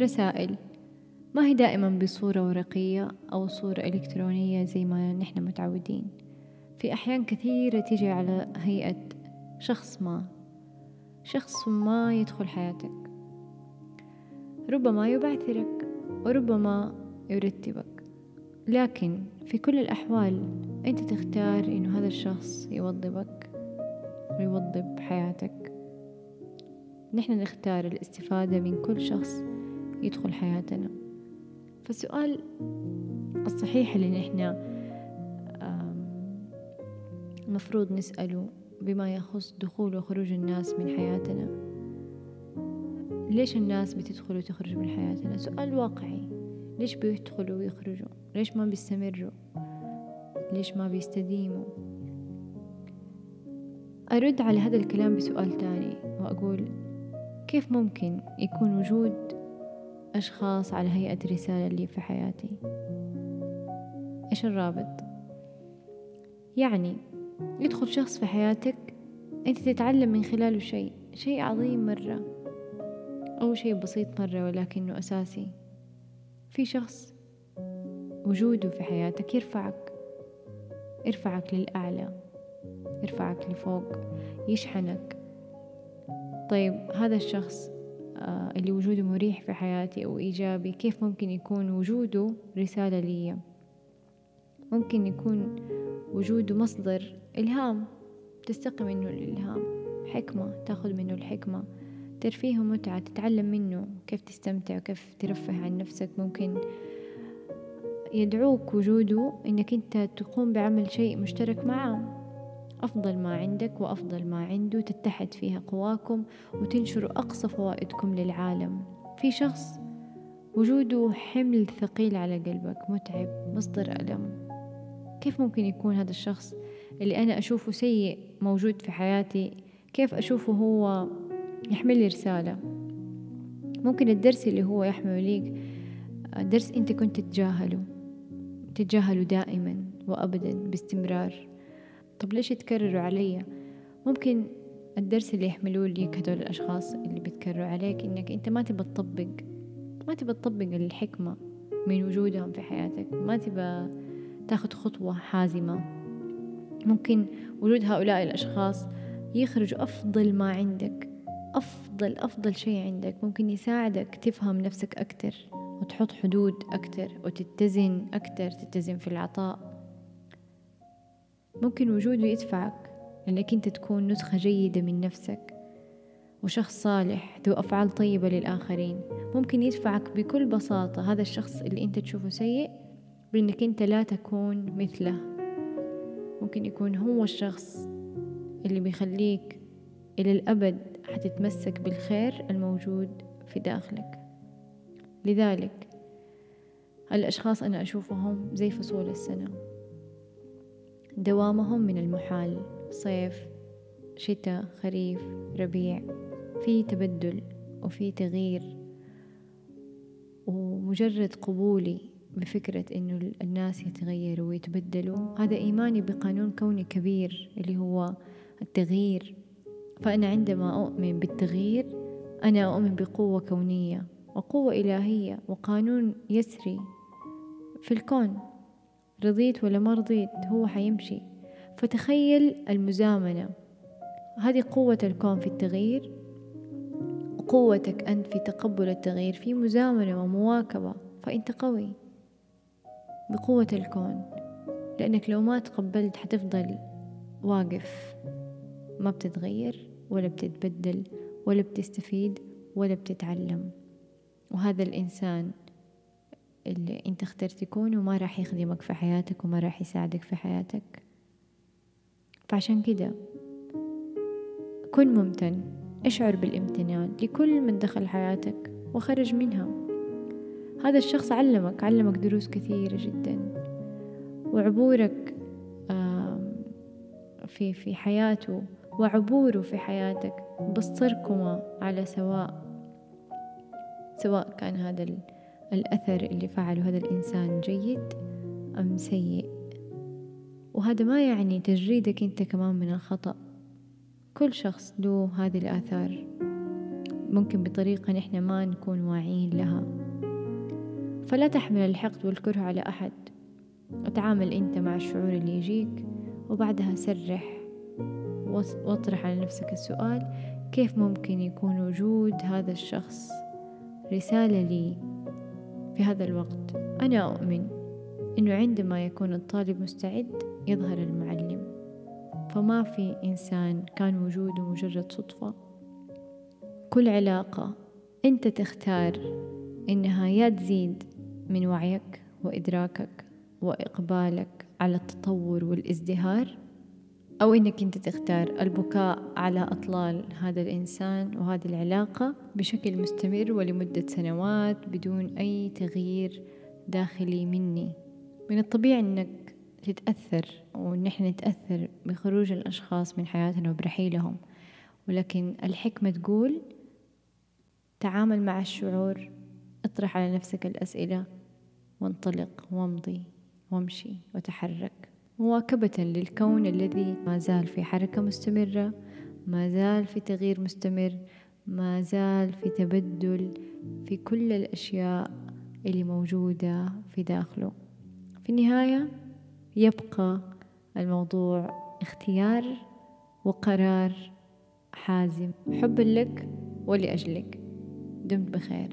رسائل. ما هي دائما بصورة ورقية أو صورة إلكترونية زي ما نحن متعودين؟ في أحيان كثيرة تيجي على هيئة شخص ما. شخص ما يدخل حياتك. ربما يبعثرك وربما يرتبك. لكن في كل الأحوال أنت تختار إنه هذا الشخص يوظبك ويوظب حياتك. نحن نختار الاستفادة من كل شخص يدخل حياتنا. فالسؤال الصحيح اللي نحن المفروض نسأله بما يخص دخول وخروج الناس من حياتنا. ليش الناس بتدخل وتخرج من حياتنا؟ سؤال واقعي. ليش بيدخلوا ويخرجوا؟ ليش ما بيستمروا؟ ليش ما بيستديموا؟ أرد على هذا الكلام بسؤال تاني وأقول كيف ممكن يكون وجود أشخاص على هيئة رسالة لي في حياتي. إيش الرابط؟ يعني يدخل شخص في حياتك أنت تتعلم من خلاله شيء شيء عظيم مرة أو شيء بسيط مرة ولكنه أساسي. في شخص وجوده في حياتك يرفعك يرفعك للأعلى يرفعك لفوق يشحنك. طيب هذا الشخص اللي وجوده مريح في حياتي أو إيجابي كيف ممكن يكون وجوده رسالة لي ممكن يكون وجوده مصدر إلهام تستقي منه الإلهام حكمة تأخذ منه الحكمة ترفيه ومتعة تتعلم منه كيف تستمتع وكيف ترفه عن نفسك. ممكن يدعوك وجوده إنك أنت تقوم بعمل شيء مشترك معه أفضل ما عندك وأفضل ما عنده تتحد فيها قواكم وتنشروا أقصى فوائدكم للعالم. في شخص وجوده حمل ثقيل على قلبك متعب مصدر ألم. كيف ممكن يكون هذا الشخص اللي أنا أشوفه سيء موجود في حياتي؟ كيف أشوفه هو يحمل لي رسالة؟ ممكن الدرس اللي هو يحمله ليك درس أنت كنت تتجاهله تتجاهله دائما وأبدا باستمرار. طب ليش يتكرروا علي؟ ممكن الدرس اللي يحملوه ليك هدول الأشخاص اللي بيتكرروا عليك إنك أنت ما تبى تطبق ما تبى تطبق الحكمة من وجودهم في حياتك ما تبى تاخد خطوة حازمة. ممكن وجود هؤلاء الأشخاص يخرجوا أفضل ما عندك أفضل أفضل شيء عندك. ممكن يساعدك تفهم نفسك أكتر وتحط حدود أكتر وتتزن أكتر تتزن في العطاء. ممكن وجوده يدفعك لأنك أنت تكون نسخة جيدة من نفسك وشخص صالح ذو أفعال طيبة للآخرين. ممكن يدفعك بكل بساطة هذا الشخص اللي أنت تشوفه سيء بأنك أنت لا تكون مثله. ممكن يكون هو الشخص اللي بيخليك إلى الأبد حتتمسك بالخير الموجود في داخلك. لذلك الأشخاص أنا أشوفهم زي فصول السنة. دوامهم من المحال صيف شتاء خريف ربيع في تبدل وفي تغيير. ومجرد قبولي بفكرة إنه الناس يتغيروا ويتبدلوا هذا إيماني بقانون كوني كبير اللي هو التغيير. فأنا عندما أؤمن بالتغيير أنا أؤمن بقوة كونية وقوة إلهية وقانون يسري في الكون. رضيت ولا ما رضيت هو حيمشي. فتخيل المزامنة. هذه قوة الكون في التغيير وقوتك أنت في تقبل التغيير في مزامنة ومواكبة. فأنت قوي بقوة الكون لأنك لو ما تقبلت حتفضل واقف. ما بتتغير ولا بتتبدل ولا بتستفيد ولا بتتعلم. وهذا الإنسان اللي انت اخترت تكونه ما راح يخدمك في حياتك وما راح يساعدك في حياتك. فعشان كده كن ممتن اشعر بالامتنان لكل من دخل حياتك وخرج منها. هذا الشخص علمك علمك دروس كثيرة جدا. وعبورك في في حياته وعبوره في حياتك بصركما على سواء سواء كان هذا الأثر اللي فعله هذا الإنسان جيد أم سيء؟ وهذا ما يعني تجريدك أنت كمان من الخطأ. كل شخص له هذه الآثار. ممكن بطريقة نحن ما نكون واعيين لها. فلا تحمل الحقد والكره على أحد. وتعامل أنت مع الشعور اللي يجيك وبعدها سرح. واطرح على نفسك السؤال كيف ممكن يكون وجود هذا الشخص؟ رسالة لي. في هذا الوقت. أنا أؤمن أنه عندما يكون الطالب مستعد يظهر المعلم. فما في إنسان كان وجوده مجرد صدفة. كل علاقة أنت تختار إنها يا تزيد من وعيك وإدراكك وإقبالك على التطور والإزدهار أو إنك أنت تختار البكاء على أطلال هذا الإنسان وهذه العلاقة بشكل مستمر ولمدة سنوات بدون أي تغيير داخلي مني. من الطبيعي إنك تتأثر وإن إحنا نتأثر بخروج الأشخاص من حياتنا وبرحيلهم. ولكن الحكمة تقول تعامل مع الشعور اطرح على نفسك الأسئلة وانطلق وامضي وامشي وتحرك. مواكبة للكون الذي ما زال في حركة مستمرة ما زال في تغيير مستمر ما زال في تبدل في كل الأشياء اللي موجودة في داخله. في النهاية يبقى الموضوع اختيار وقرار حازم. حبا لك ولأجلك. دمت بخير.